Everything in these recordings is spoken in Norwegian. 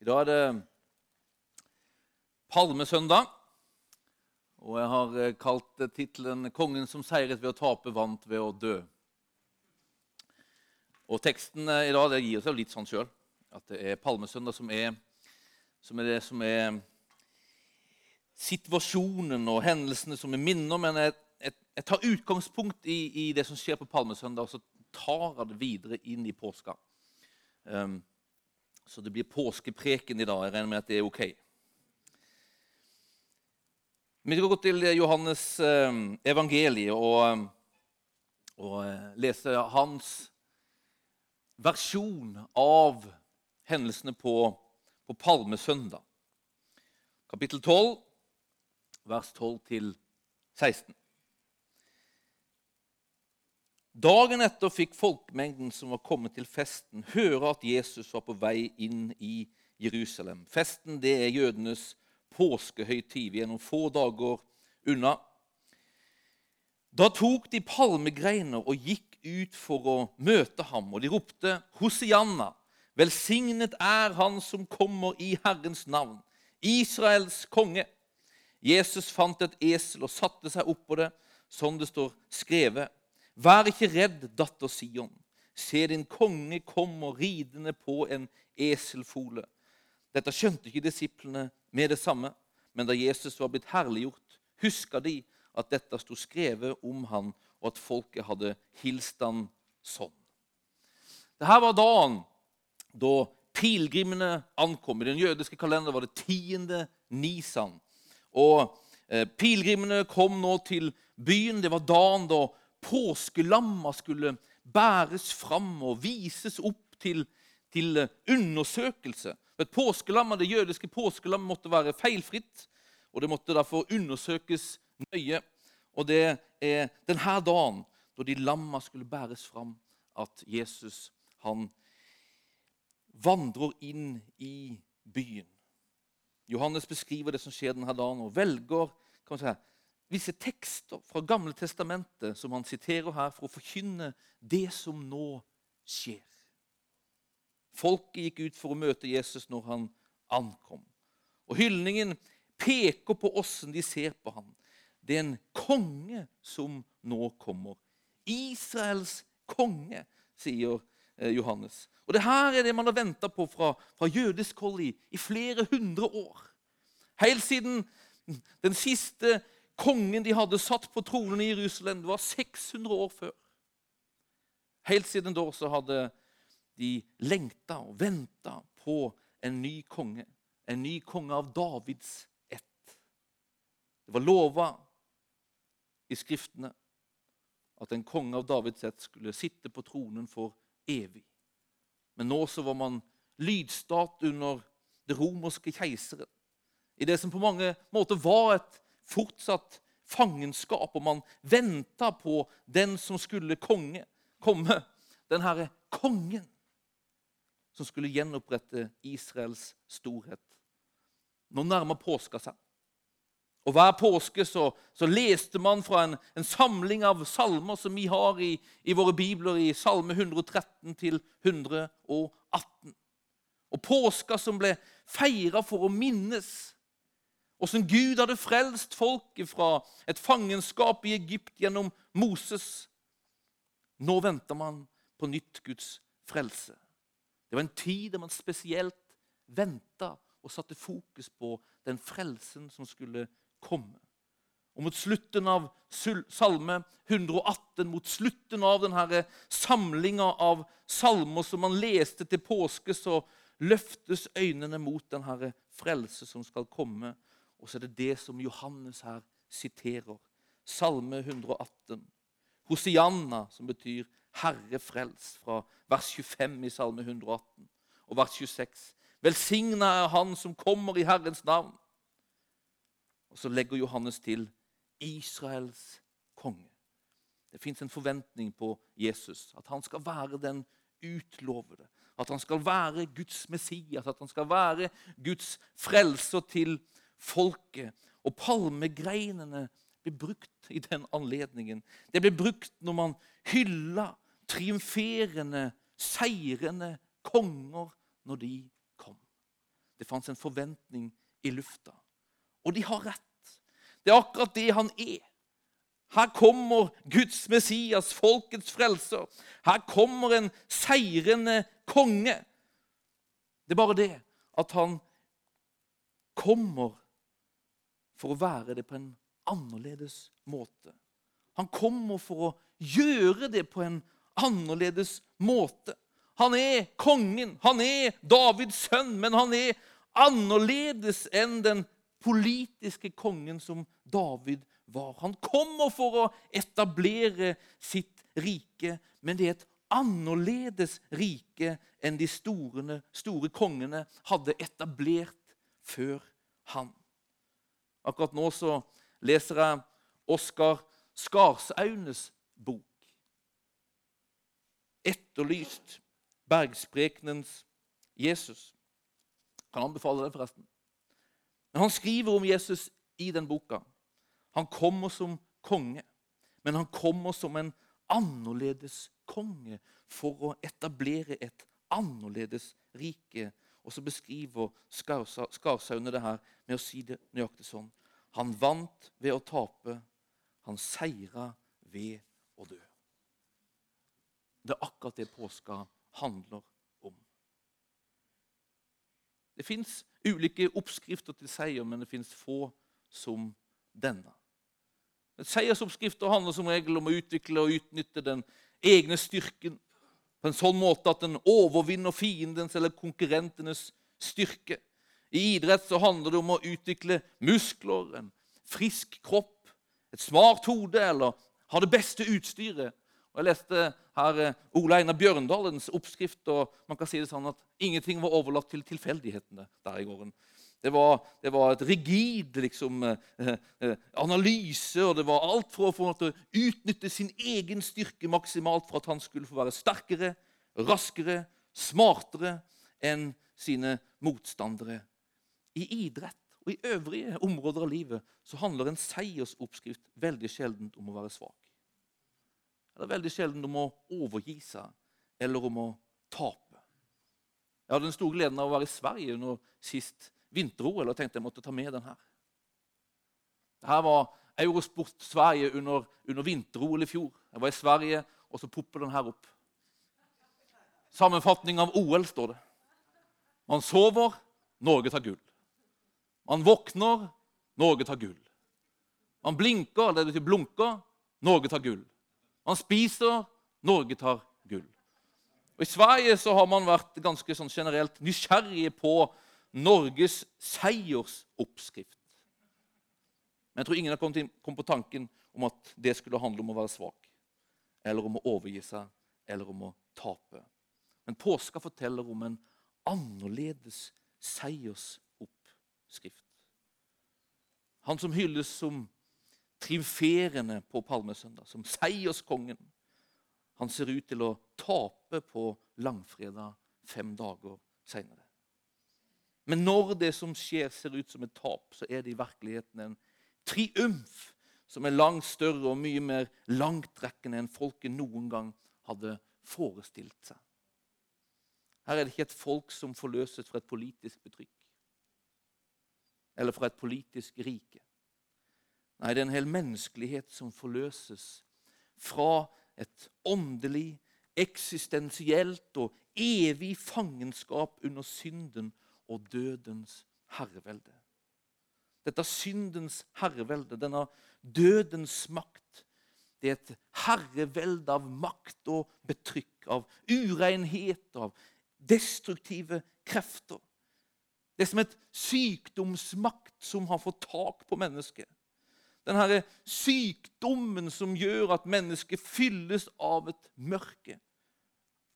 I dag er det palmesøndag, og jeg har eh, kalt tittelen 'Kongen som seiret ved å tape, vant ved å dø'. Og Teksten eh, i dag det gir seg litt sånn sjøl, at det er palmesøndag som er, som er det som er situasjonen og hendelsene som er minner. Men jeg, jeg, jeg tar utgangspunkt i, i, det som skjer på palmesøndag, og så tar jeg det videre inn i påska. Um, så det blir påskepreken i dag. Jeg regner med at det er ok. Vi skal gå til Johannes eh, evangeliet og, og eh, lese hans versjon av hendelsene på, på palmesøndag. Kapittel 12, vers 12 16. Dagen etter fikk folkemengden som var kommet til festen, høre at Jesus var på vei inn i Jerusalem. Festen det er jødenes påskehøytid. Vi er noen få dager unna. Da tok de palmegreiner og gikk ut for å møte ham, og de ropte Hosianna. Velsignet er Han som kommer i Herrens navn, Israels konge. Jesus fant et esel og satte seg oppå det, som det står skrevet. Vær ikke redd, datter Sion. Se, din konge kommer ridende på en eselfole. Dette skjønte ikke disiplene med det samme, men da Jesus var blitt herliggjort, huska de at dette sto skrevet om han, og at folket hadde hilst han sånn. Dette var dagen da pilegrimene ankom. I den jødiske kalenderen var det tiende Nisan. Og eh, Pilegrimene kom nå til byen. Det var dagen da påskelamma skulle bæres fram og vises opp til, til undersøkelse. Et påskelam, Det jødiske påskelammet måtte være feilfritt, og det måtte derfor undersøkes nøye. Og det er denne dagen da de lamma skulle bæres fram, at Jesus han vandrer inn i byen. Johannes beskriver det som skjer denne dagen, og velger kan man si, visse tekster fra Gamle testamentet som han siterer her, for å forkynne det som nå skjer. Folket gikk ut for å møte Jesus når han ankom. Og Hyldningen peker på åssen de ser på ham. Det er en konge som nå kommer. Israels konge, sier eh, Johannes. Og det her er det man har venta på fra, fra jødisk hold i, i flere hundre år. Helt siden den siste kongen de hadde satt på tronen i Jerusalem, det var 600 år før. Helt siden da så hadde de lengta og venta på en ny konge. En ny konge av Davids ett. Det var lova i Skriftene at en konge av Davids ett skulle sitte på tronen for evig. Men nå så var man lydstat under det romerske keiseren. I det som på mange måter var et fortsatt fangenskap, og man venta på den som skulle konge, komme. Den herre kongen som skulle gjenopprette Israels storhet. Nå nærmer påska seg. Og Hver påske så, så leste man fra en, en, samling av salmer som vi har i, i, våre bibler, i Salme 113 til 118. Og påska som ble feira for å minnes Åssen Gud hadde frelst folket fra et fangenskap i Egypt gjennom Moses. Nå venter man på nytt Guds frelse. Det var en tid der man spesielt venta og satte fokus på den frelsen som skulle komme. Og Mot slutten av Salme 118, mot slutten av denne samlinga av salmer som man leste til påske, så løftes øynene mot denne frelse som skal komme. Og så er det det som Johannes her siterer. Salme 118. Hosianna, som betyr 'Herre frels', fra vers 25 i Salme 118. Og vers 26. Velsigna er Han som kommer i Herrens navn. Og så legger Johannes til Israels konge. Det fins en forventning på Jesus, at han skal være den utlovede. At han skal være Guds Messias, at han skal være Guds frelser til folket. Og palmegreinene ble brukt i den anledningen. Det ble brukt når man hylla triumferende, seirende konger når de kom. Det fantes en forventning i lufta. Og de har rett. Det er akkurat det han er. Her kommer Guds Messias, folkets frelser. Her kommer en seirende konge. Det er bare det at han kommer for å være det på en annerledes måte. Han kommer for å gjøre det på en annerledes måte. Han er kongen, han er Davids sønn, men han er annerledes enn den politiske kongen som David var. Han kommer for å etablere sitt rike, men det er et annerledes rike enn de store, store kongene hadde etablert før han. Akkurat nå så leser jeg Oskar Skarsaunes bok. 'Etterlyst'. Bergsprekenens Jesus. Kan anbefale den, forresten. Men Han skriver om Jesus i den boka. Han kommer som konge, men han kommer som en annerledes konge for å etablere et annerledes rike. Og så beskriver Skarsaune det her med å si det nøyaktig sånn. Han vant ved å tape. Han seira ved å dø. Det er akkurat det påska handler om. Det fins ulike oppskrifter til seier, men det fins få som denne. Seiersoppskrifter handler som regel om å utvikle og utnytte den egne styrken på en sånn måte at den overvinner fiendens eller konkurrentenes styrke. I idrett så handler det om å utvikle muskler, en frisk kropp, et smart hode eller ha det beste utstyret. Og Jeg leste her eh, Ole Einar Bjørndalens oppskrift, og man kan si det sånn at ingenting var overlatt til tilfeldighetene der i gården. Det var, det var et rigid liksom, eh, eh, analyse, og det var alt for å få utnytte sin egen styrke maksimalt for at han skulle få være sterkere, raskere, smartere enn sine motstandere. I idrett og i øvrige områder av livet så handler en seiersoppskrift veldig sjelden om å være svak. Det er veldig sjelden om å overgi seg eller om å tape. Jeg hadde den store gleden av å være i Sverige under sist vinter-OL og tenkte jeg måtte ta med den her. Dette var Eurosport Sverige under, under vinter-OL i fjor. Jeg var i Sverige, og så popper den her opp. Sammenfatning av OL, står det. Man sover, Norge tar gull. Man våkner, Norge tar gull. Man blinker, eller det betyr blunker, Norge tar gull. Man spiser, Norge tar gull. Og I Sverige så har man vært ganske sånn generelt nysgjerrige på Norges seiersoppskrift. Men jeg tror ingen har kommet på tanken om at det skulle handle om å være svak, eller om å overgi seg, eller om å tape. Men påska forteller om en annerledes seiersoppskrift. Han som hylles som triumferende på palmesøndag, som seierskongen, han ser ut til å tape på langfredag fem dager seinere. Men når det som skjer, ser ut som et tap, så er det i virkeligheten en triumf som er langt større og mye mer langtrekkende enn folket noen gang hadde forestilt seg. Her er det ikke et folk som forløses fra et politisk betrykk eller fra et politisk rike. Nei, det er en hel menneskelighet som forløses fra et åndelig, eksistensielt og evig fangenskap under synden og dødens herrevelde. Dette syndens herrevelde, denne dødens makt, det er et herrevelde av makt og betrykk, av urenhet, av destruktive krefter. Det er som et sykdomsmakt som har fått tak på mennesket. Denne sykdommen som gjør at mennesket fylles av et mørke,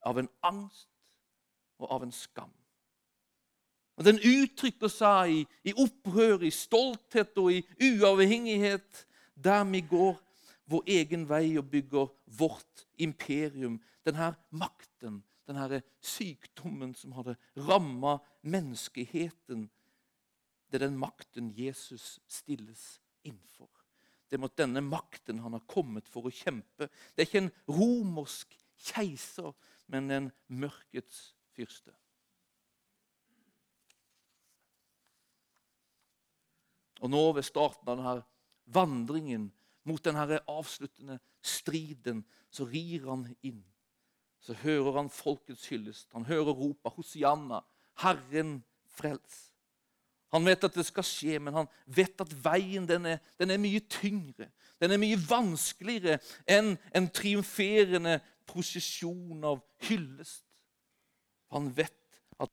av en angst og av en skam. Og Den uttrykker seg i, i opprør, i stolthet og i uavhengighet, der vi går vår egen vei og bygger vårt imperium. Denne makten, denne sykdommen som hadde ramma menneskeheten, det er den makten Jesus stilles innenfor. Det er mot denne makten han har kommet for å kjempe. Det er ikke en romersk keiser, men en mørkets fyrste. Og nå ved starten av denne vandringen mot denne avsluttende striden, så rir han inn. Så hører han folkets hyllest. Han hører ropa 'Hosianna', Herren frels. Han vet at det skal skje, men han vet at veien den er, den er mye tyngre. Den er mye vanskeligere enn en triumferende prosesjon av hyllest. Han vet at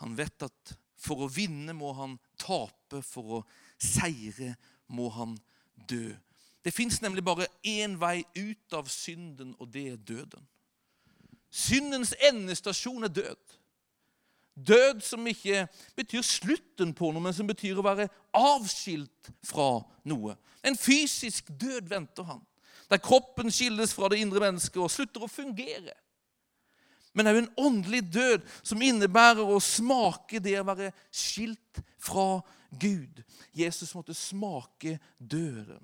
Han vet at for å vinne må han tape, for å seire må han dø. Det fins nemlig bare én vei ut av synden, og det er døden. Syndens endestasjon er død. Død som ikke betyr slutten på noe, men som betyr å være avskilt fra noe. En fysisk død venter han, der kroppen skilles fra det indre mennesket og slutter å fungere. Men òg en åndelig død som innebærer å smake det å være skilt fra Gud. Jesus måtte smake døden.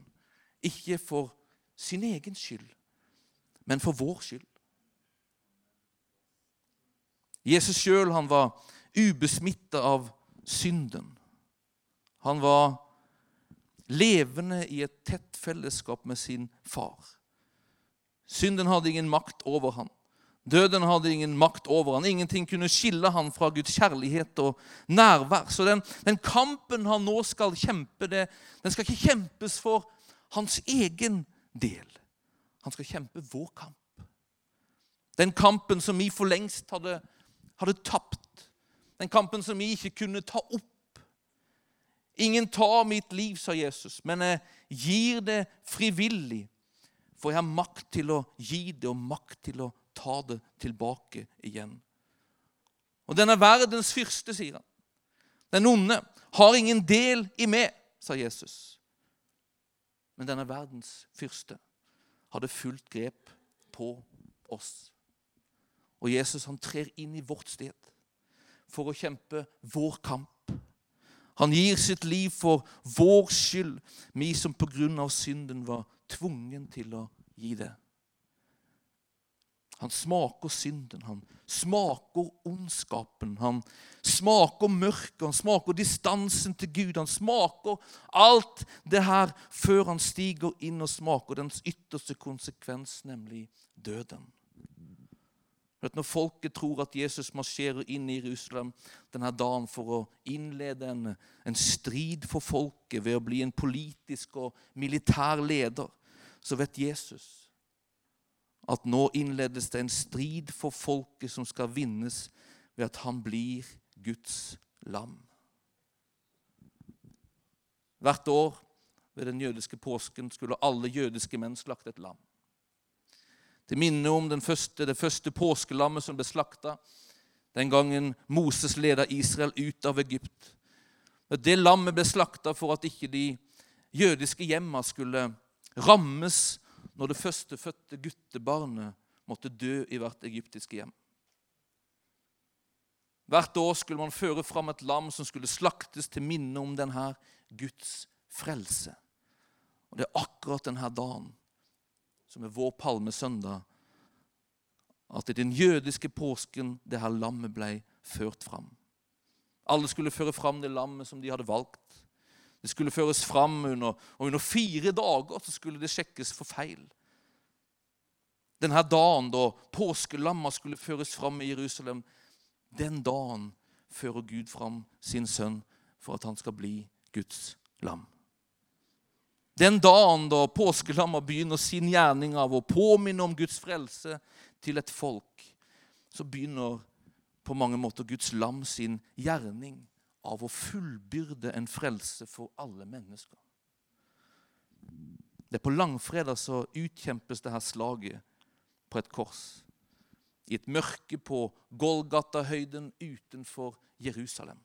Ikke for sin egen skyld, men for vår skyld. Jesus sjøl var ubesmitta av synden. Han var levende i et tett fellesskap med sin far. Synden hadde ingen makt over han. Døden hadde ingen makt over han. Ingenting kunne skille han fra Guds kjærlighet og nærvær. Så den, den kampen han nå skal kjempe, det, den skal ikke kjempes for hans egen del. Han skal kjempe vår kamp. Den kampen som vi for lengst hadde, hadde tapt. Den kampen som vi ikke kunne ta opp. Ingen tar mitt liv, sa Jesus, men jeg gir det frivillig. For jeg har makt til å gi det og makt til å det tilbake igjen. Og denne verdens fyrste, sier han. Den onde har ingen del i meg, sa Jesus. Men denne verdens fyrste hadde fullt grep på oss. Og Jesus han trer inn i vårt sted for å kjempe vår kamp. Han gir sitt liv for vår skyld, vi som på grunn av synden var tvungen til å gi det. Han smaker synden, han smaker ondskapen, han smaker mørket, han smaker distansen til Gud. Han smaker alt det her før han stiger inn og smaker dens ytterste konsekvens, nemlig døden. Når folket tror at Jesus marsjerer inn i Jerusalem denne dagen for å innlede en, en strid for folket ved å bli en politisk og militær leder, så vet Jesus at nå innledes det en strid for folket som skal vinnes ved at han blir Guds lam. Hvert år ved den jødiske påsken skulle alle jødiske menn slakte et lam. Til minne om første, det første påskelammet som ble slakta den gangen Moses leda Israel ut av Egypt. Det lammet ble slakta for at ikke de jødiske hjemma skulle rammes når det førstefødte guttebarnet måtte dø i hvert egyptiske hjem. Hvert år skulle man føre fram et lam som skulle slaktes til minne om denne Guds frelse. Og Det er akkurat denne dagen, som er vår palmesøndag, at i den jødiske påsken det her lammet ble ført fram. Alle skulle føre fram det lammet som de hadde valgt. Det skulle føres fram under, og under fire dager så skulle det sjekkes for feil. Denne dagen da påskelamma skulle føres fram i Jerusalem, den dagen fører Gud fram sin sønn for at han skal bli Guds lam. Den dagen da påskelamma begynner sin gjerning av å påminne om Guds frelse til et folk, så begynner på mange måter Guds lam sin gjerning av å fullbyrde en frelse for alle mennesker. Det er På langfredag så utkjempes det her slaget på et kors. I et mørke på Golgata-høyden utenfor Jerusalem.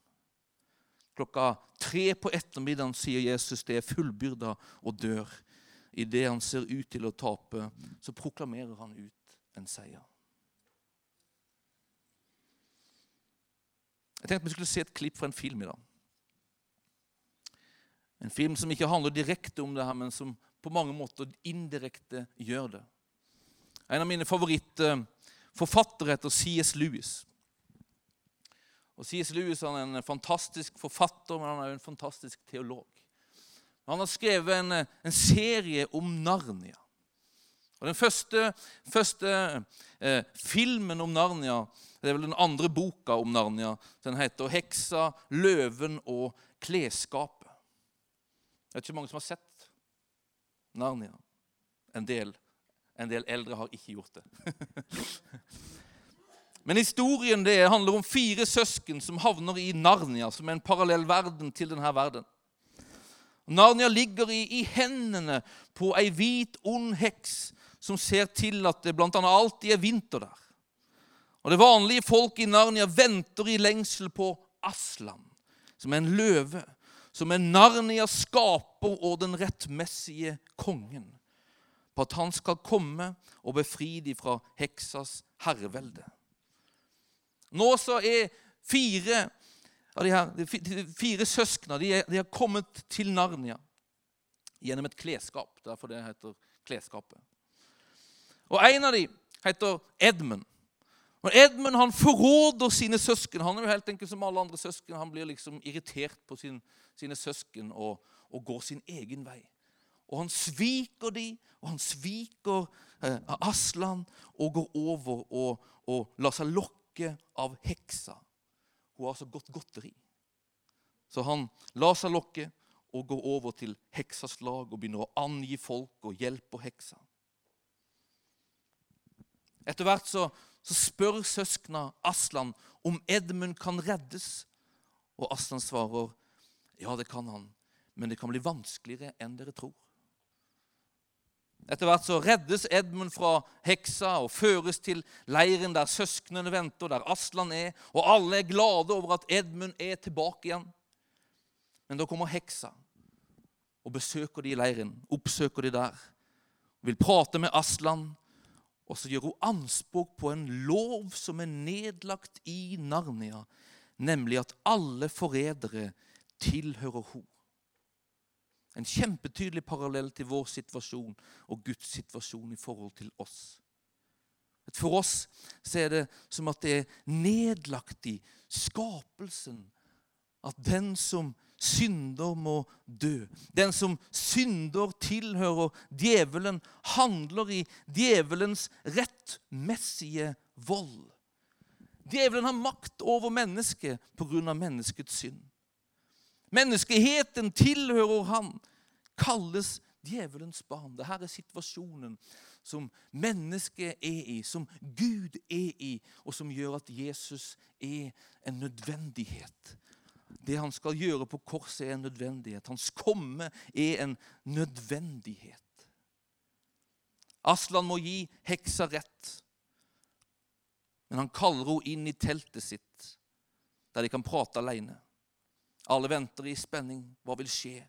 Klokka tre på ettermiddagen sier Jesus det er fullbyrda og dør. Idet han ser ut til å tape, så proklamerer han ut en seier. Jeg tenkte vi skulle se et klipp fra en film i dag. En film som ikke handler direkte om det her, men som på mange måter indirekte gjør det. En av mine favorittforfattere heter C.S. Lewis. Og C.S. Lewis er en fantastisk forfatter, men han er jo en fantastisk teolog. Han har skrevet en, en serie om Narnia. Og Den første, første eh, filmen om Narnia det er vel den andre boka om Narnia. Den heter 'Heksa, løven og klesskapet'. Det er ikke mange som har sett Narnia. En del, en del eldre har ikke gjort det. Men historien det handler om fire søsken som havner i Narnia, som er en parallell verden til denne verden. Narnia ligger i, i hendene på ei hvit, ond heks som ser til at det bl.a. alltid er vinter der. Og Det vanlige folk i Narnia venter i lengsel på Aslan, som er en løve, som er Narnias skaper og den rettmessige kongen, på at han skal komme og befri dem fra heksas herrevelde. Nå så er fire av de, her, de fire søskna de, de har kommet til Narnia gjennom et klesskap. Derfor det heter klesskapet. Og En av dem heter Edmund. Og Edmund han forråder sine søsken. Han er jo helt enkelt som alle andre søsken. Han blir liksom irritert på sin, sine søsken og, og, går sin egen vei. Og han sviker de, og han sviker eh, Aslan og går over og, og lar seg lokke av heksa. Hun har så godt godteri. Så han lar seg lokke og går over til heksas lag og begynner å angi folk og hjelpe heksa. Etter hvert så, så spør søskna Aslan om Edmund kan reddes. Og Aslan svarer ja, det kan han, men det kan bli vanskeligere enn dere tror. Etter hvert så reddes Edmund fra heksa og føres til leiren der søsknene venter, der Aslan er, og alle er glade over at Edmund er tilbake igjen. Men da kommer heksa og besøker de i leiren, oppsøker de der, vil prate med Aslan, og så gjør hun anspråk på en lov som er nedlagt i Narnia, nemlig at alle forrædere tilhører henne. En kjempetydelig parallell til vår situasjon og Guds situasjon i forhold til oss. For oss er det som at det er nedlagt i skapelsen at den som synder, må dø. Den som synder, tilhører djevelen, handler i djevelens rettmessige vold. Djevelen har makt over mennesket pga. menneskets synd. Menneskeheten tilhører han, kalles djevelens barn. Dette er situasjonen som mennesket er i, som Gud er i, og som gjør at Jesus er en nødvendighet. Det han skal gjøre på korset, er en nødvendighet. Hans komme er en nødvendighet. Aslan må gi heksa rett, men han kaller henne inn i teltet sitt, der de kan prate alene. Alle venter i spenning. Hva vil skje?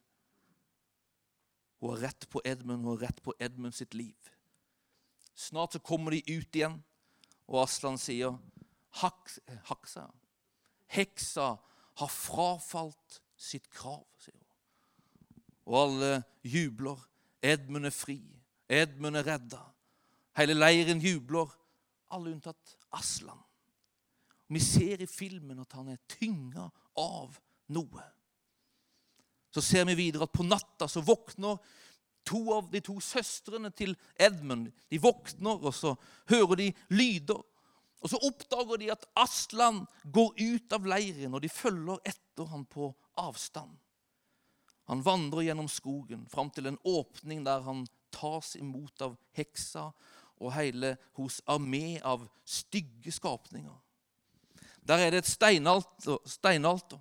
Hun har rett på Edmund, hun har rett på Edmund sitt liv. Snart så kommer de ut igjen, og Aslan sier Haks, Haksa Heksa har frafalt sitt krav, sier hun. Og alle jubler. Edmund er fri. Edmund er redda. Hele leiren jubler. Alle unntatt Aslan. vi ser i filmen at han er tynga av noe. Så ser vi videre at på natta så våkner to av de to søstrene til Edmund. De våkner, og så hører de lyder. Og Så oppdager de at Aslan går ut av leiren, og de følger etter ham på avstand. Han vandrer gjennom skogen fram til en åpning der han tas imot av heksa og hele hos armé av stygge skapninger. Der er det et steinalter, steinalter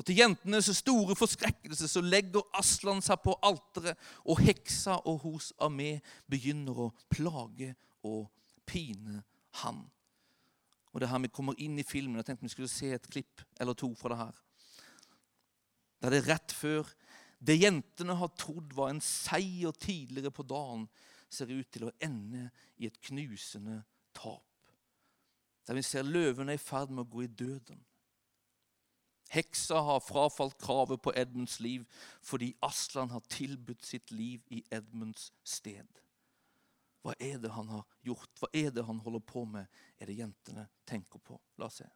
og til jentenes store forskrekkelse så legger Aslan seg på alteret, og heksa og hos armé begynner å plage og pine han. Og det er her vi kommer inn i filmen. Jeg tenkte vi skulle se et klipp eller to fra det her. Der det er rett før det jentene har trodd var en seier tidligere på dagen, ser ut til å ende i et knusende tap. Der vi ser løvene i ferd med å gå i døden. Heksa har frafalt kravet på Edmunds liv fordi Aslan har tilbudt sitt liv i Edmunds sted. Hva er det han har gjort? Hva er det han holder på med? Er det jentene tenker på? La oss se.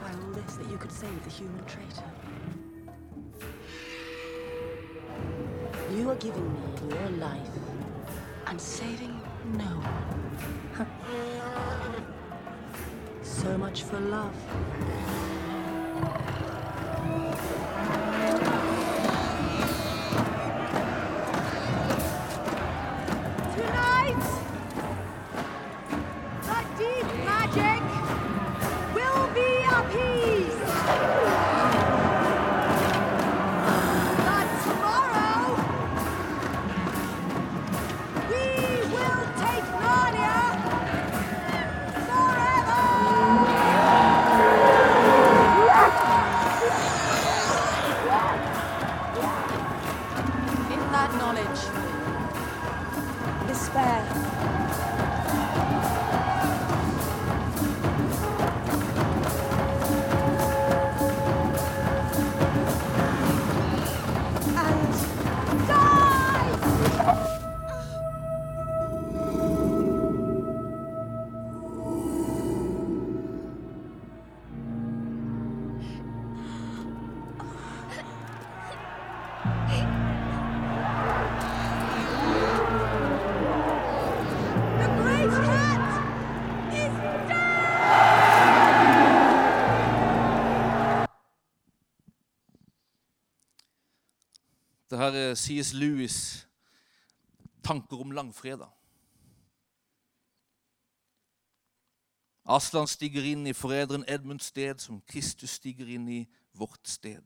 By all this that you could save the human traitor? You are giving me your life and saving no one. so much for love. Her er C.S. Lewis' tanker om langfredag. Aslan stiger inn i forræderen Edmunds sted, som Kristus stiger inn i vårt sted.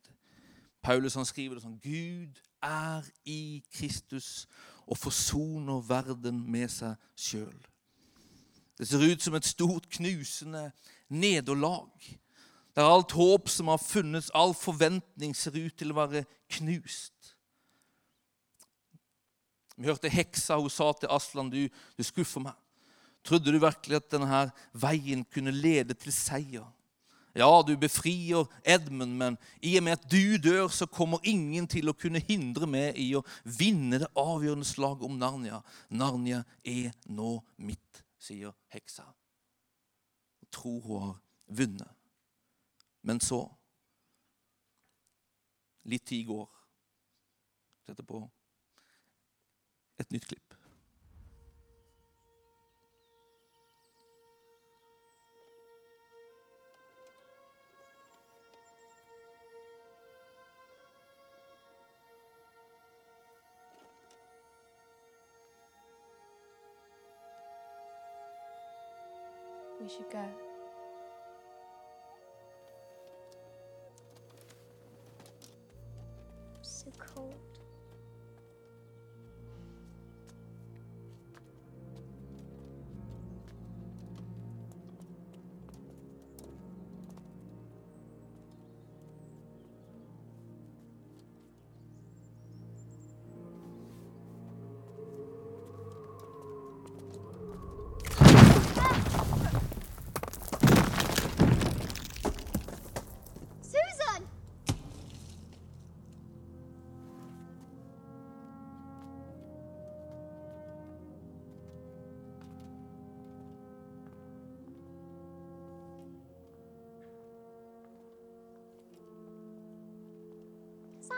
Paulus han skriver det sånn Gud er i Kristus og forsoner verden med seg sjøl. Det ser ut som et stort, knusende nederlag. Der alt håp som har funnes, all forventning, ser ut til å være knust. Vi hørte heksa, hun sa til Aslan, du, du skuffer meg. Trodde du virkelig at denne her veien kunne lede til seier? Ja, du befrier Edmund, men i og med at du dør, så kommer ingen til å kunne hindre meg i å vinne det avgjørende slaget om Narnia. Narnia er nå mitt, sier heksa. Jeg tror hun har vunnet. Men så Litt tid går. Setter på et nytt klipp. We should go.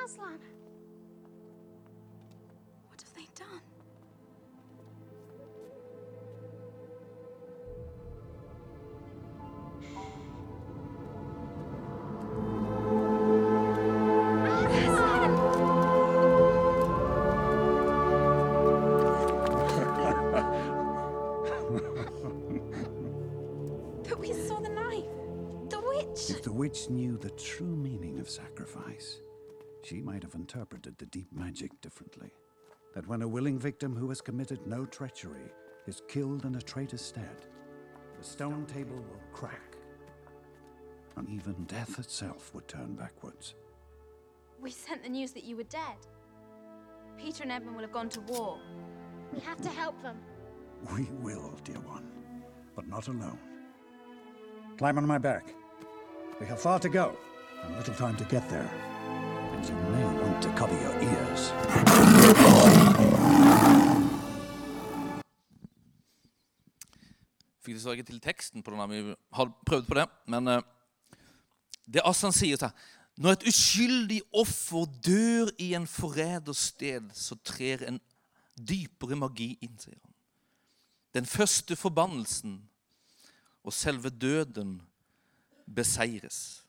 Aslan. what have they done? But we saw the knife. The witch. If the witch knew the true meaning of sacrifice, she might have interpreted the deep magic differently. That when a willing victim who has committed no treachery is killed in a traitor's stead, the stone table will crack and even death itself would turn backwards. We sent the news that you were dead. Peter and Edmund will have gone to war. We have to help them. We will, dear one, but not alone. Climb on my back. We have far to go, and little time to get there. You may want to cover your ears. Fikk dessverre ikke til teksten på den, vi har prøvd på det. Men eh, det Assan sier til Når et uskyldig offer dør i en forræders sted, så trer en dypere magi inn, sier han. Den første forbannelsen og selve døden beseires.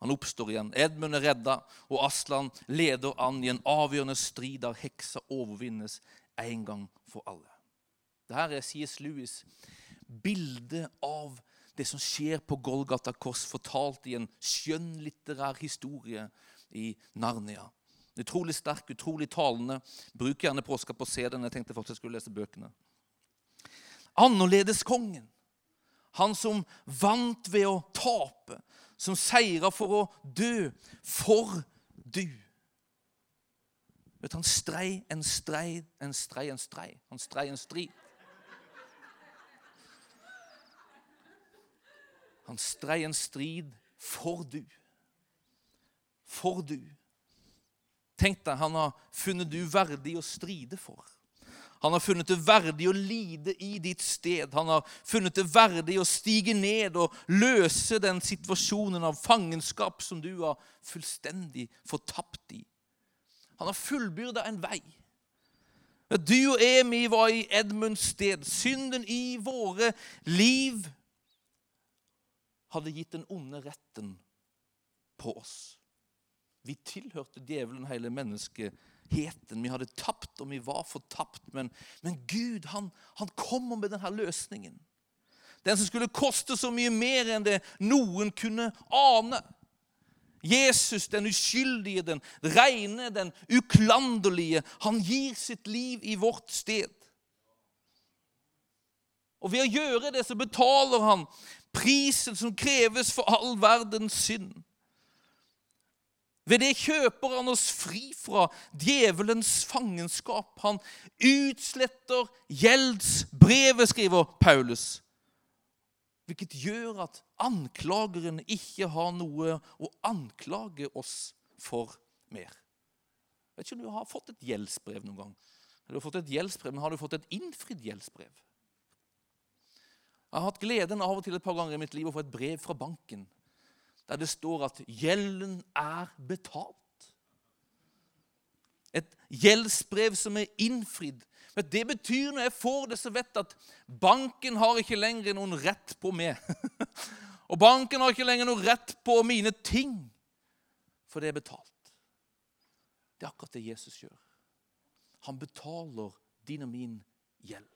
Han oppstår igjen. Edmund er redda, og Aslan leder an i en avgjørende strid der heksa overvinnes en gang for alle. Dette er C.S. Lewis' bilde av det som skjer på Golgata kors, fortalt i en skjønnlitterær historie i Narnia. Utrolig sterk, utrolig talende. Bruk gjerne påska på å se den. Jeg tenkte faktisk jeg skulle lese bøkene. Annerledeskongen. Han som vant ved å tape. Som seira for å dø. For du. Vet, han strei en strei, en strei, en strei. Han strei en strid. Han strei en strid for du. For du. Tenk deg, han har funnet du verdig å stride for. Han har funnet det verdig å lide i ditt sted. Han har funnet det verdig å stige ned og løse den situasjonen av fangenskap som du har fullstendig fortapt i. Han har fullbyrda en vei. Du og Emi var i Edmunds sted. Synden i våre liv hadde gitt den onde retten på oss. Vi tilhørte djevelen hele menneskeheten. Vi hadde tapt, og vi var fortapt. Men, men Gud han, han kommer med denne løsningen. Den som skulle koste så mye mer enn det noen kunne ane. Jesus, den uskyldige, den rene, den uklanderlige, han gir sitt liv i vårt sted. Og ved å gjøre det så betaler han prisen som kreves for all verdens synd. Ved det kjøper han oss fri fra djevelens fangenskap. Han utsletter gjeldsbrevet, skriver Paulus. Hvilket gjør at anklageren ikke har noe å anklage oss for mer. Jeg vet ikke om du har fått et gjeldsbrev noen gang. Du har fått et gjeldsbrev, men Har du fått et innfridd gjeldsbrev? Jeg har hatt gleden av og til et par ganger i mitt liv å få et brev fra banken der det står at gjelden er betalt. Et gjeldsbrev som er innfridd. Men Det betyr når jeg får det, så vet jeg at banken har ikke lenger noen rett på meg. Og banken har ikke lenger noen rett på mine ting, for det er betalt. Det er akkurat det Jesus gjør. Han betaler din og min gjeld.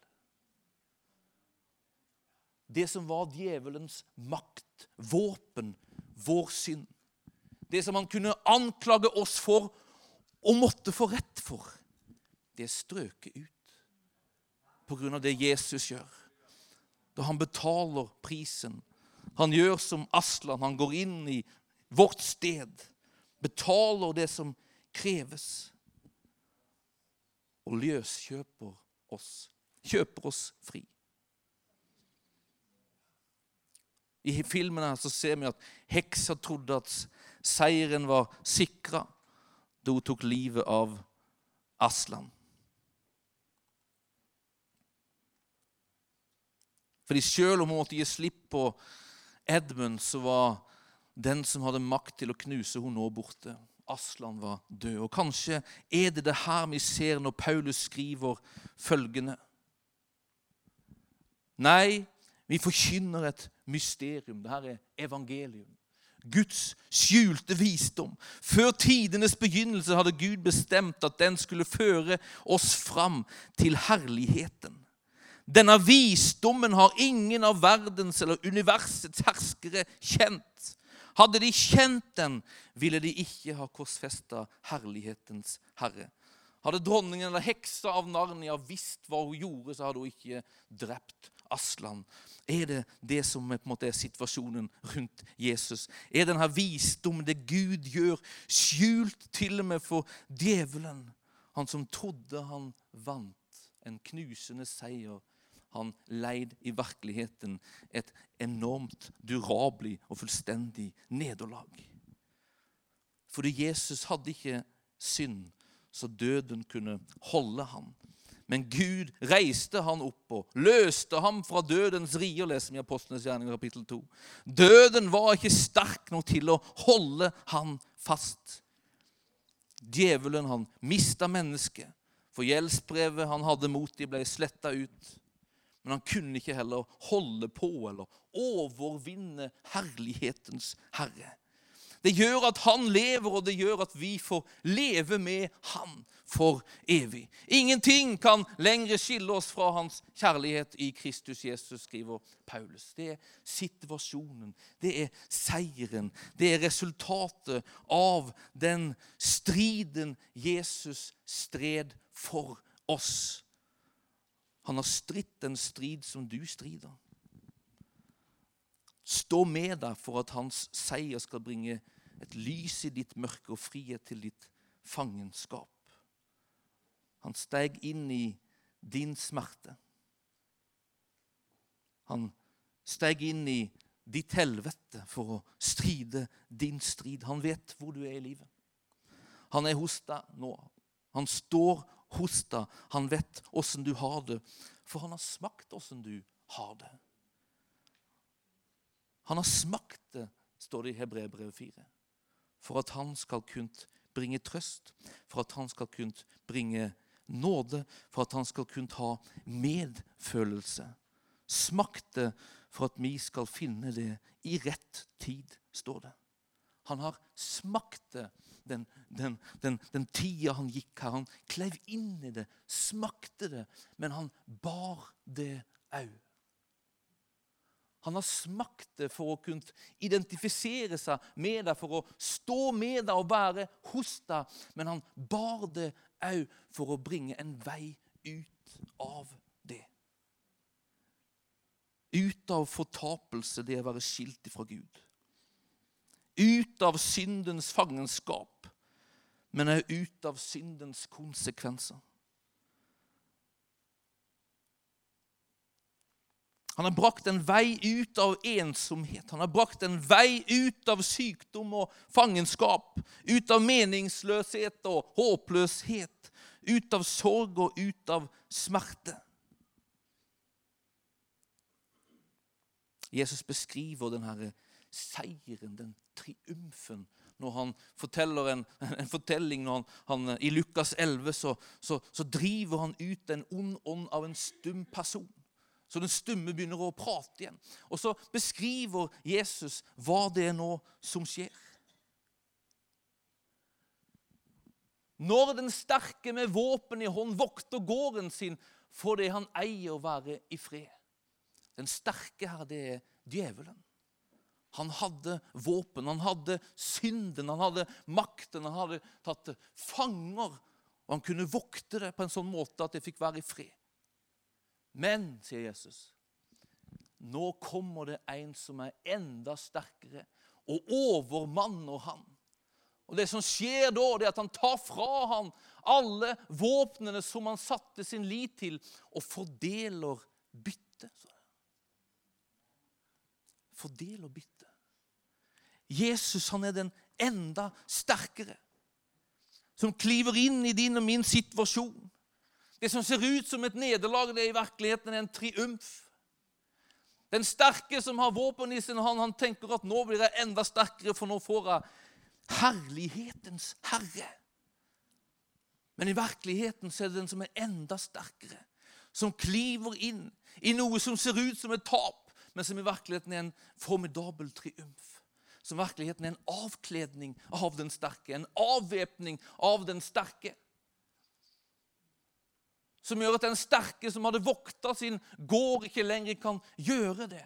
Det som var djevelens makt, våpen, vår synd. Det som han kunne anklage oss for og måtte få rett for, det er strøket ut på grunn av det Jesus gjør. Da han betaler prisen. Han gjør som Aslan, han går inn i vårt sted, betaler det som kreves, og løskjøper oss, kjøper oss fri. I filmen her så ser vi at heksa trodde at seieren var sikra da hun tok livet av Aslan. Fordi selv om hun måtte gi slipp på Edmund, så var den som hadde makt til å knuse henne nå borte. Aslan var død. Og kanskje er det det her vi ser når Paulus skriver følgende. Nei, vi forkynner et mysterium. Dette er evangelium. Guds skjulte visdom. Før tidenes begynnelse hadde Gud bestemt at den skulle føre oss fram til herligheten. Denne visdommen har ingen av verdens eller universets herskere kjent. Hadde de kjent den, ville de ikke ha korsfesta herlighetens herre. Hadde dronningen eller heksa av Narnia visst hva hun gjorde, så hadde hun ikke drept Aslan? Er det det som er, måte er situasjonen rundt Jesus? Er denne visdommen, det Gud gjør, skjult til og med for djevelen? Han som trodde han vant en knusende seier. Han leid i virkeligheten et enormt durabelig og fullstendig nederlag. Fordi Jesus hadde ikke synd, så døden kunne holde ham. Men Gud reiste han opp og løste ham fra dødens rier, leser vi i Apostlenes gjerning kapittel 2. Døden var ikke sterk nok til å holde han fast. Djevelen han mista mennesket, for gjeldsbrevet han hadde mot dem, ble sletta ut. Men han kunne ikke heller holde på eller overvinne herlighetens herre. Det gjør at han lever, og det gjør at vi får leve med han for evig. Ingenting kan lenger skille oss fra hans kjærlighet i Kristus Jesus, skriver Paulus. Det er situasjonen, det er seieren, det er resultatet av den striden Jesus stred for oss. Han har stridt en strid som du strider. Stå med deg for at hans seier skal bringe et lys i ditt mørke og frihet til ditt fangenskap. Han steg inn i din smerte. Han steg inn i ditt helvete for å stride din strid. Han vet hvor du er i livet. Han er hos deg nå. Han står hos deg. Han vet åssen du har det, for han har smakt åssen du har det. Han har smakt det, står det i Hebrebrevet 4, for at han skal kunne bringe trøst, for at han skal kunne bringe nåde for at han skal kunne ha medfølelse. Smakte for at vi skal finne det i rett tid, står det. Han har smakt det den, den, den, den tida han gikk her. Han klev inn i det, smakte det, men han bar det òg. Han har smakt det for å kunne identifisere seg med deg, for å stå med deg og være hos deg. Men han bar det òg for å bringe en vei ut av det. Ut av fortapelse, det å være skilt fra Gud. Ut av syndens fangenskap, men òg ut av syndens konsekvenser. Han har brakt en vei ut av ensomhet. Han har brakt en vei ut av sykdom og fangenskap. Ut av meningsløshet og håpløshet. Ut av sorg og ut av smerte. Jesus beskriver denne seieren, den triumfen, når han forteller en, en fortelling han, han, I Lukas 11 så, så, så driver han ut en ond ånd av en stum person. Så den stumme begynner å prate igjen. Og så beskriver Jesus hva det er nå som skjer. Når den sterke med våpen i hånd vokter gården sin fordi han eier å være i fred. Den sterke her, det er djevelen. Han hadde våpen, han hadde synden, han hadde makten, han hadde tatt fanger. Og han kunne vokte det på en sånn måte at det fikk være i fred. Men, sier Jesus, nå kommer det en som er enda sterkere, og overmanner han. Og Det som skjer da, det er at han tar fra han alle våpnene som han satte sin lit til, og fordeler bytte. Fordeler bytte. Jesus han er den enda sterkere, som kliver inn i din og min situasjon det som ser ut som et nederlag, det er i virkeligheten en triumf. Den sterke som har våpen i sin hånd, han tenker at nå blir jeg enda sterkere, for nå får jeg herlighetens herre. Men i virkeligheten så er det den som er enda sterkere, som kliver inn i noe som ser ut som et tap, men som i virkeligheten er en formidabel triumf. Som i virkeligheten er en avkledning av den sterke, en avvæpning av den sterke som gjør at den sterke som hadde vokta sin gård, ikke lenger kan gjøre det.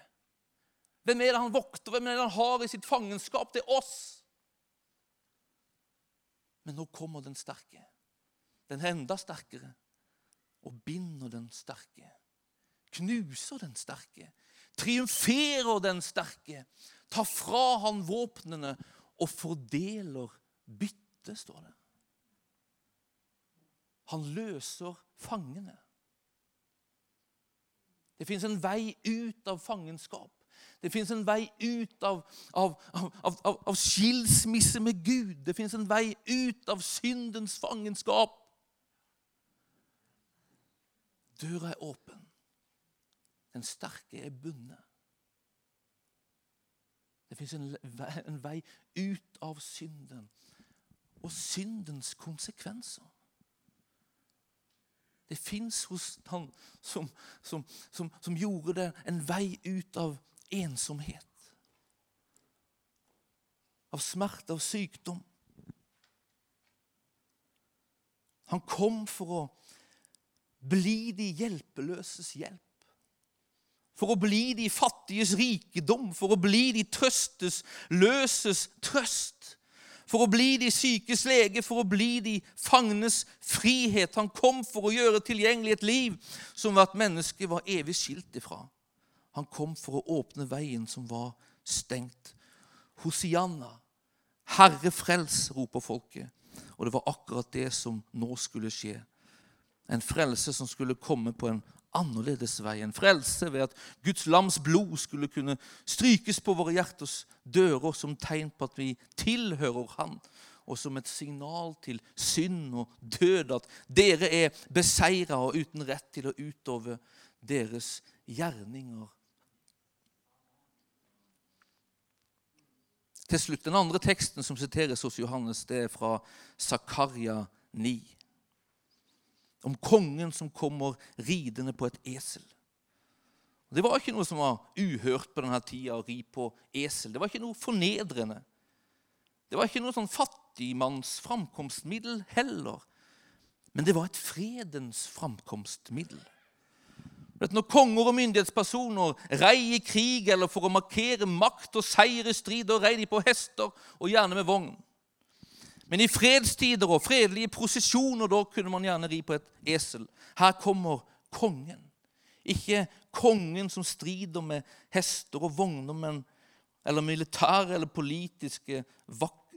Hvem er det han vokter? Hvem er det han har i sitt fangenskap? Det er oss. Men nå kommer den sterke, den enda sterkere, og binder den sterke knuser den sterke, triumferer den sterke, tar fra han våpnene og fordeler bytte, står det. Han løser fangene. Det fins en vei ut av fangenskap. Det fins en vei ut av, av, av, av skilsmisse med Gud. Det fins en vei ut av syndens fangenskap. Døra er åpen. Den sterke er bundet. Det fins en, en vei ut av synden og syndens konsekvenser. Det fins hos han som, som, som, som, gjorde det en vei ut av ensomhet. Av smerte, av sykdom. Han kom for å bli de hjelpeløses hjelp. For å bli de fattiges rikedom, for å bli de trøstes løses trøst. For å bli de sykes lege, for å bli de fangnes frihet. Han kom for å gjøre tilgjengelig et liv som hvert menneske var evig skilt ifra. Han kom for å åpne veien som var stengt. Hosianna, Herre frels, roper folket. Og det var akkurat det som nå skulle skje. En frelse som skulle komme på en annerledes vei. En frelse ved at Guds lams blod skulle kunne strykes på våre hjerters dører som tegn på at vi tilhører Han, og som et signal til synd og død at dere er beseira og uten rett til å utøve deres gjerninger. Til slutt, Den andre teksten som siteres hos Johannes, det er fra Zakaria 9 om kongen som kommer ridende på et esel. Det var ikke noe som var uhørt på denne tida, å ri på esel. Det var ikke noe fornedrende. Det var ikke noe sånn fattigmanns framkomstmiddel heller. Men det var et fredens framkomstmiddel. Når konger og myndighetspersoner rei i krig eller for å markere makt og seier i strid, da rei de på hester og gjerne med vogn. Men i fredstider og fredelige prosesjoner da kunne man gjerne ri på et esel. Her kommer kongen. Ikke kongen som strider med hester og vogner, men, eller militære eller politiske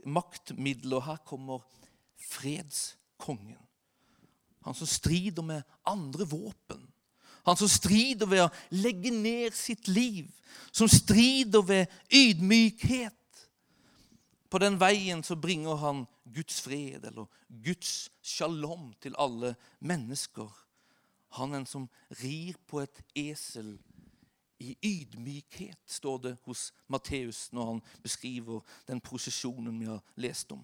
maktmidler. Her kommer fredskongen. Han som strider med andre våpen. Han som strider ved å legge ned sitt liv. Som strider ved ydmykhet. På den veien så bringer han Guds fred eller Guds shalom til alle mennesker. Han er en som rir på et esel i ydmykhet, står det hos Matteus når han beskriver den prosesjonen vi har lest om.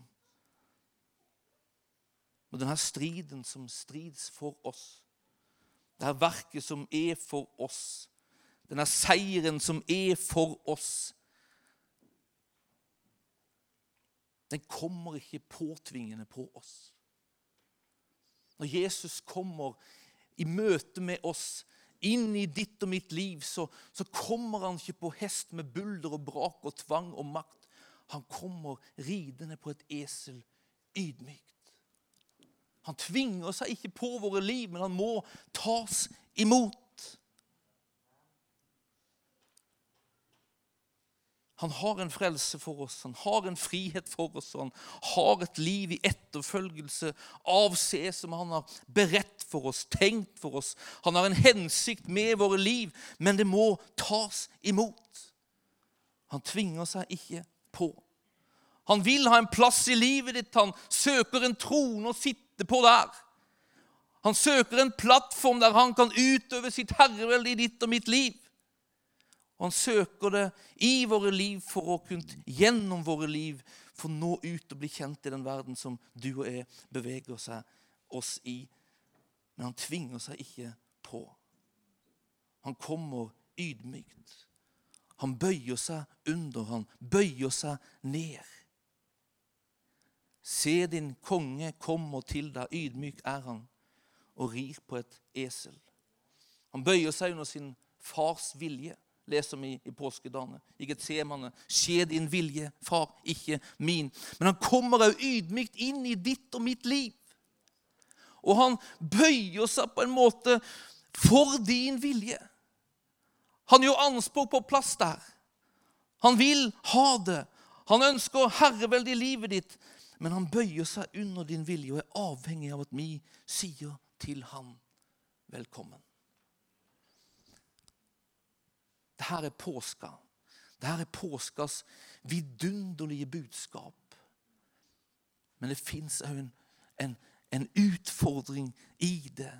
Og denne striden som strids for oss, det her verket som er for oss, denne seieren som er for oss, den kommer ikke påtvingende på oss. Når Jesus kommer i møte med oss inn i ditt og mitt liv, så, så kommer han ikke på hest med bulder og brak og tvang og makt. Han kommer ridende på et esel, ydmykt. Han tvinger seg ikke på våre liv, men han må tas imot. Han har en frelse for oss, han har en frihet for oss, og han har et liv i etterfølgelse av se som han har beredt for oss, tenkt for oss. Han har en hensikt med våre liv, men det må tas imot. Han tvinger seg ikke på. Han vil ha en plass i livet ditt. Han søker en trone å sitte på der. Han søker en plattform der han kan utøve sitt herrevelde i ditt og mitt liv. Og han søker det i våre liv for å kunne gjennom våre liv få nå ut og bli kjent i den verden som du og jeg beveger seg oss i. Men han tvinger seg ikke på. Han kommer ydmykt. Han bøyer seg under, han bøyer seg ned. Se din konge kommer til deg, ydmyk er han, og rir på et esel. Han bøyer seg under sin fars vilje leser vi i påskedagene. I Getsemane. Skje din vilje, far, ikke min. Men han kommer òg ydmykt inn i ditt og mitt liv. Og han bøyer seg på en måte for din vilje. Han gjør anspråk på plass der. Han vil ha det. Han ønsker herrevelde i livet ditt. Men han bøyer seg under din vilje og er avhengig av at vi sier til ham velkommen. Dette er påska. Dette er påskas vidunderlige budskap. Men det fins òg en, en, en utfordring i det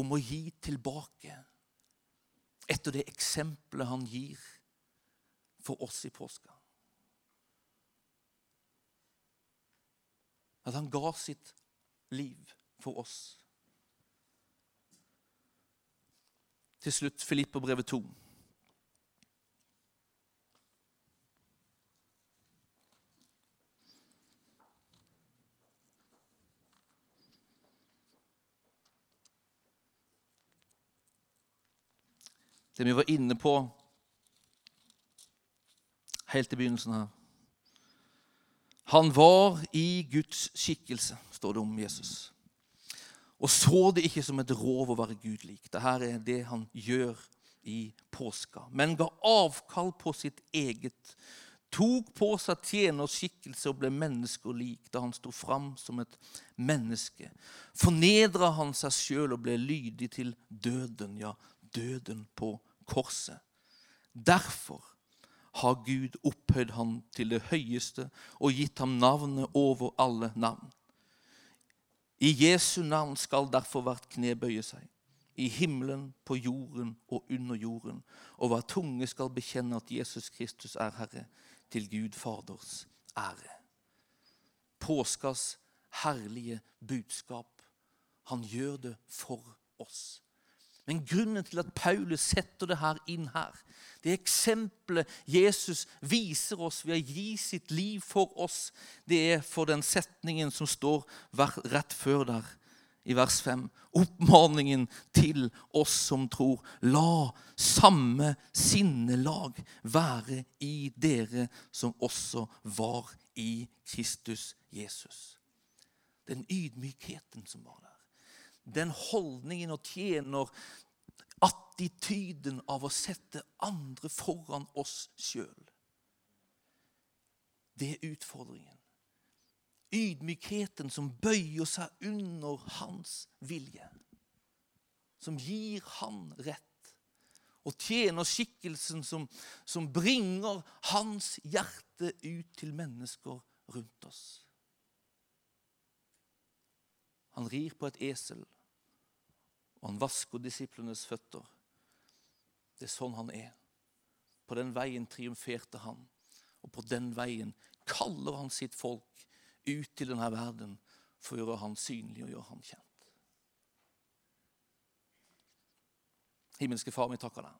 om å gi tilbake etter det eksempelet han gir for oss i påska. At han ga sitt liv for oss. Til slutt Filippobrevet 2. Det vi var inne på helt i begynnelsen her. Han var i Guds skikkelse, står det om Jesus. Og så det ikke som et rov å være Gud lik. Dette er det han gjør i påska. Men ga avkall på sitt eget. Tok på seg tjenerskikkelse og ble mennesker lik da han sto fram som et menneske. Fornedra han seg sjøl og ble lydig til døden, ja, døden på korset. Derfor har Gud opphøyd ham til det høyeste og gitt ham navnet over alle navn. I Jesu navn skal derfor hvert kne bøye seg, i himmelen, på jorden og under jorden, og hver tunge skal bekjenne at Jesus Kristus er Herre, til Gud Faders ære. Påskas herlige budskap. Han gjør det for oss. Men grunnen til at Paulus setter det her inn her, det eksempelet Jesus viser oss ved å gi sitt liv for oss, det er for den setningen som står rett før der, i vers 5. Oppmaningen til oss som tror. La samme sinnelag være i dere som også var i Kristus Jesus. Den ydmykheten som var der den holdningen og tjener attityden av å sette andre foran oss sjøl. Det er utfordringen. Ydmykheten som bøyer seg under hans vilje. Som gir han rett. Og tjenerskikkelsen som, som bringer hans hjerte ut til mennesker rundt oss. Han rir på et esel, og han vasker disiplenes føtter. Det er sånn han er. På den veien triumferte han, og på den veien kaller han sitt folk ut til denne verden for å gjøre han synlig og gjøre han kjent. Himmelske Far, vi takker deg.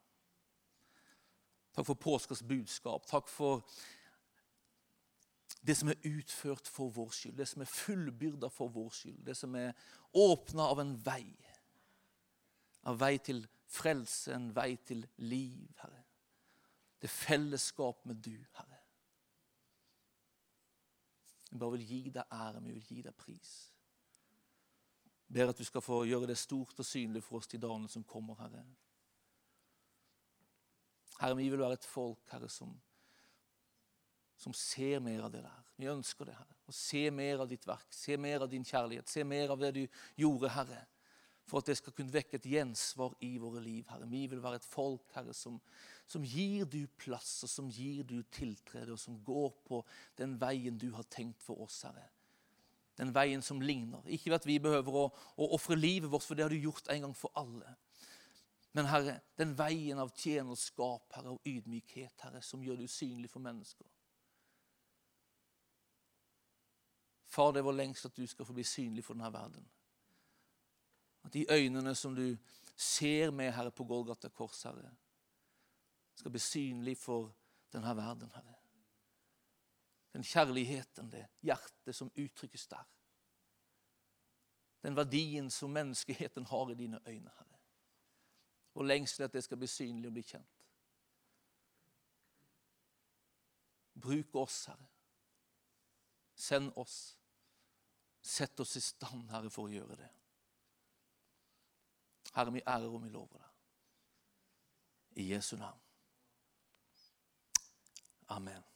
Takk for påskas budskap. Takk for det som er utført for vår skyld, det som er fullbyrda for vår skyld, det som er åpna av en vei. Av vei til frelse, en vei til liv, Herre. Det er fellesskap med du, Herre. Vi bare vil gi deg ære, vi vil gi deg pris. Jeg ber at du skal få gjøre det stort og synlig for oss de dagene som kommer, Herre. Herre, vi vil være et folk, Herre, som som ser mer av det der. Vi ønsker det, Herre. Å se mer av ditt verk, se mer av din kjærlighet, se mer av det du gjorde, Herre. For at det skal kunne vekke et gjensvar i våre liv, Herre. Vi vil være et folk, Herre, som, som gir du plass, og som gir du tiltrede, og som går på den veien du har tenkt for oss, Herre. Den veien som ligner. Ikke ved at vi behøver å, å ofre livet vårt, for det har du gjort en gang for alle. Men Herre, den veien av tjenerskap, Herre, og ydmykhet, Herre, som gjør du synlig for mennesker. Far, det vår lengst at du skal få bli synlig for denne verden. At de øynene som du ser med, Herre, på Golgata kors, Herre, skal bli synlig for denne verden, Herre. Den kjærligheten, det hjertet som uttrykkes der. Den verdien som menneskeheten har i dine øyne, Herre. Hvor lengst at det skal bli synlig og bli kjent. Bruk oss, Herre. Send oss. Sett oss i stand, Herre, for å gjøre det. Herre, vi ærer og vi lover deg. I Jesu navn. Amen.